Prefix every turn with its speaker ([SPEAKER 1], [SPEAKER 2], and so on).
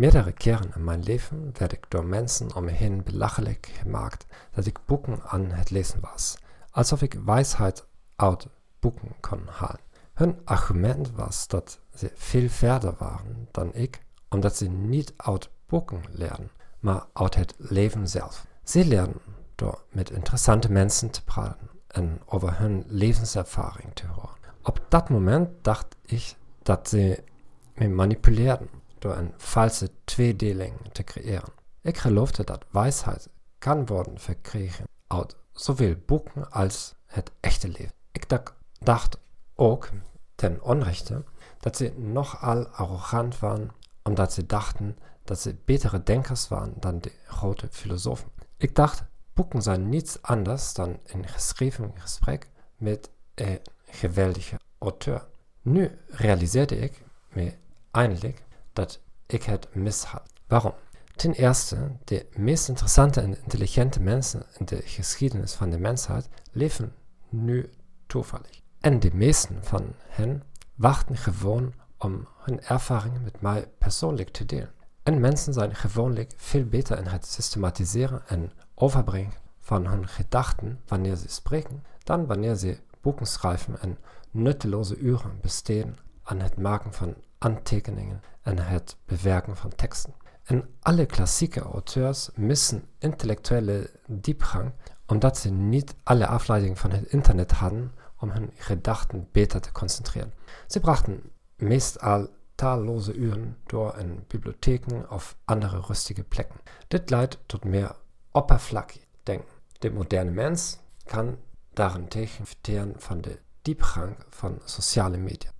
[SPEAKER 1] Meerdere keren in mijn leven werd ik door mensen om me heen belachelijk gemaakt dat ik boeken aan het lezen was, alsof ik wijsheid uit boeken kon halen. Hun argument was dat ze veel verder waren dan ik, omdat ze niet uit boeken leren, maar uit het leven zelf. Ze leren door met interessante mensen te praten en over hun levenservaring te horen. Op dat moment dacht ik dat ze me manipuleerden door een valse tweedeling te creëren. Ik geloofde dat wijsheid kan worden verkregen uit zowel boeken als het echte leven. Ik dacht ook ten onrechte dat ze nogal arrogant waren omdat ze dachten dat ze betere denkers waren dan de grote filosofen. Ik dacht, boeken zijn niets anders dan een geschreven gesprek met een geweldige auteur. Nu realiseerde ik me eindelijk dat ik het mis had. Waarom? Ten eerste, de meest interessante en intelligente mensen in de geschiedenis van de mensheid leven nu toevallig. En de meesten van hen wachten gewoon om hun ervaringen met mij persoonlijk te delen. En mensen zijn gewoonlijk veel beter in het systematiseren en overbrengen van hun gedachten wanneer ze spreken, dan wanneer ze boeken schrijven en nutteloze uren besteden aan het maken van aantekeningen en bewerken van teksten. En alle klassieke auteurs missen intellectuele diepgang omdat ze niet alle afleidingen van het internet hadden om hun gedachten beter te concentreren. Ze brachten meestal talloze uren door in bibliotheken of andere rustige plekken. Dit leidt tot meer oppervlakkig denken. De moderne mens kan daarentegen profiteren van de diepgang van sociale media.